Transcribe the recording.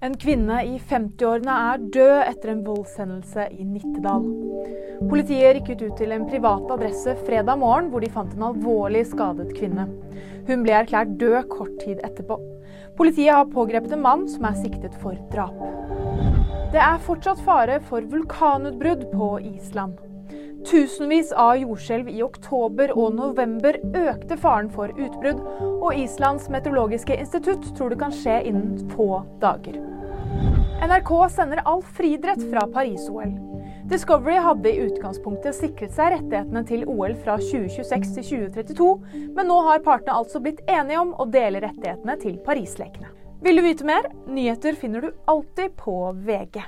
En kvinne i 50-årene er død etter en voldshendelse i Nittedal. Politiet rykket ut til en privat adresse fredag morgen hvor de fant en alvorlig skadet kvinne. Hun ble erklært død kort tid etterpå. Politiet har pågrepet en mann som er siktet for drap. Det er fortsatt fare for vulkanutbrudd på Island. Tusenvis av jordskjelv i oktober og november økte faren for utbrudd, og Islands meteorologiske institutt tror det kan skje innen få dager. NRK sender all friidrett fra Paris-OL. Discovery hadde i utgangspunktet sikret seg rettighetene til OL fra 2026 til 2032, men nå har partene altså blitt enige om å dele rettighetene til Paris-lekene. Vil du vite mer? Nyheter finner du alltid på VG.